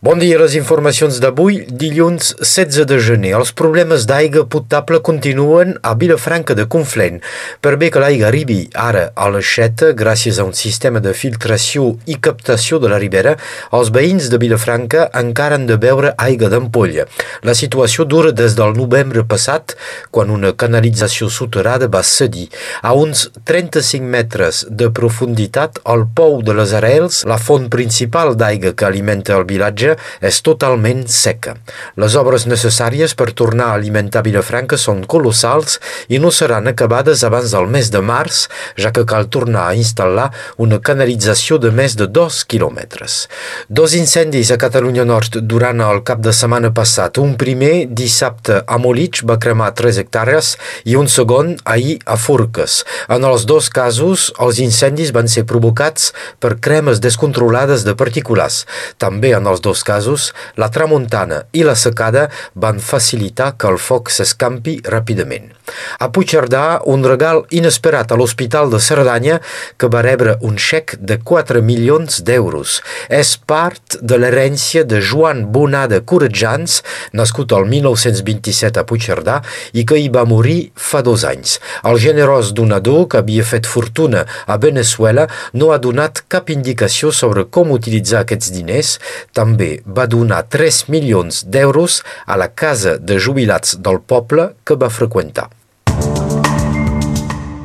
Bon dia, les informacions d'avui, dilluns 16 de gener. Els problemes d'aigua potable continuen a Vilafranca de Conflent. Per bé que l'aigua arribi ara a l'aixeta, gràcies a un sistema de filtració i captació de la ribera, els veïns de Vilafranca encara han de beure aigua d'ampolla. La situació dura des del novembre passat, quan una canalització soterrada va cedir. A uns 35 metres de profunditat, al pou de les Arels, la font principal d'aigua que alimenta el vilatge, platja és totalment seca. Les obres necessàries per tornar a alimentar Vilafranca són colossals i no seran acabades abans del mes de març, ja que cal tornar a instal·lar una canalització de més de dos quilòmetres. Dos incendis a Catalunya Nord durant el cap de setmana passat. Un primer, dissabte, a Molitx, va cremar 3 hectàrees i un segon, ahir, a Forques. En els dos casos, els incendis van ser provocats per cremes descontrolades de particulars. També en els dos dos casos, la tramuntana i la secada van facilitar que el foc s'escampi ràpidament. A Puigcerdà, un regal inesperat a l'Hospital de Cerdanya que va rebre un xec de 4 milions d'euros. És part de l'herència de Joan Bonada Corretjans, nascut el 1927 a Puigcerdà i que hi va morir fa dos anys. El generós donador, que havia fet fortuna a Venezuela, no ha donat cap indicació sobre com utilitzar aquests diners. També va donar 3 milions d'euros a la casa de jubilats del poble que va freqüentar.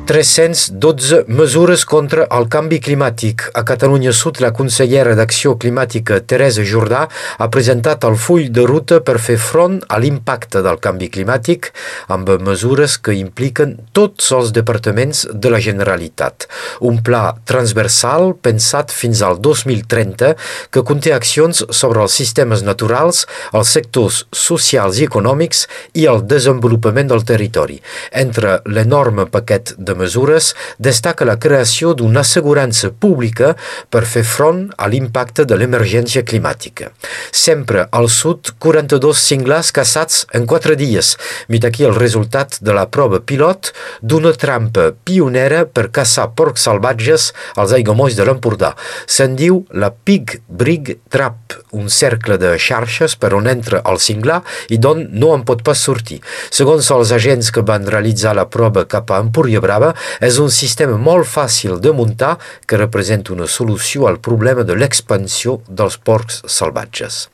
312 mesures contra el canvi climàtic. A Catalunya Sud, la consellera d'Acció Climàtica, Teresa Jordà, ha presentat el full de ruta per fer front a l'impacte del canvi climàtic amb mesures que impliquen tots els departaments de la Generalitat. Un pla transversal pensat fins al 2030 que conté accions sobre els sistemes naturals, els sectors socials i econòmics i el desenvolupament del territori. Entre l'enorme paquet de mesures destaca la creació d'una assegurança pública per fer front a l'impacte de l'emergència climàtica. Sempre al sud, 42 cinglars caçats en 4 dies. Mit aquí el resultat de la prova pilot d'una trampa pionera per caçar porcs salvatges als aigomolls de l'Empordà. Se'n diu la Pig Brig Trap, un cercle de xarxes per on entra el cinglar i d'on no en pot pas sortir. Segons els agents que van realitzar la prova cap a Empúria Brava, Java és un sistema molt fàcil de muntar que representa una solució al problema de l'expansió dels porcs salvatges.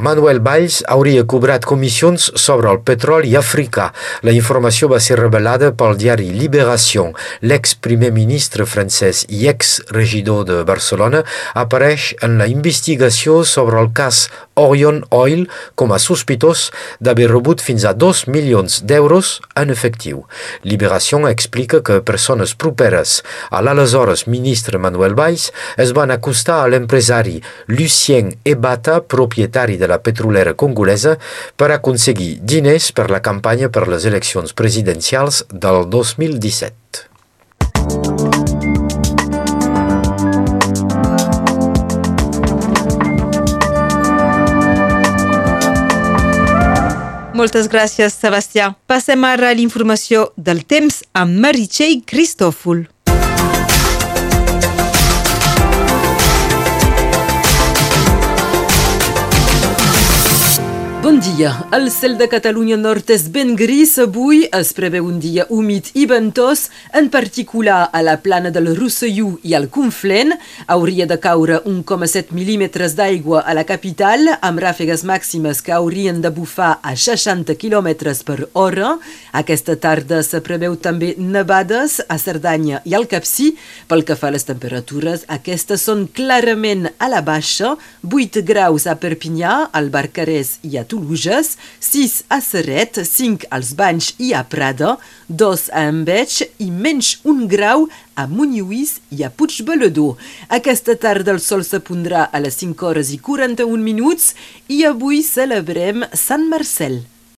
Manuel Valls hauria cobrat comissions sobre el petroli africà. La informació va ser revelada pel diari Libération. L'ex-primer ministre francès i ex-regidor de Barcelona apareix en la investigació sobre el cas Orion Oil com a sospitós d'haver rebut fins a 2 milions d'euros en efectiu. Liberació explica que persones properes a l'aleshores ministre Manuel Valls es van acostar a l'empresari Lucien Ebata, propietari de la petrolera congolesa, per aconseguir diners per la campanya per les eleccions presidencials del 2017. Moltes gràcies, Sebastià. Passem ara a l'informació del temps amb Meritxell Cristòfol. Dia. El cel de Catalunya Nord és ben gris. Avui es preveu un dia humit i ventós, en particular a la plana del Rosselló i al Conflent. Hauria de caure 1,7 mil·límetres d'aigua a la capital, amb ràfegues màximes que haurien de bufar a 60 km per hora. Aquesta tarda se preveu també nevades a Cerdanya i al Capcí. Pel que fa a les temperatures, aquestes són clarament a la baixa, 8 graus a Perpinyà, al Barcarès i a Toulouse, Toluges, 6 a Serret, 5 als Banys i a Prada, 2 a Enveig i menys un grau a Muniuís i a Puigbeledor. Aquesta tarda el sol se pondrà a les 5 hores i 41 minuts i avui celebrem Sant Marcel.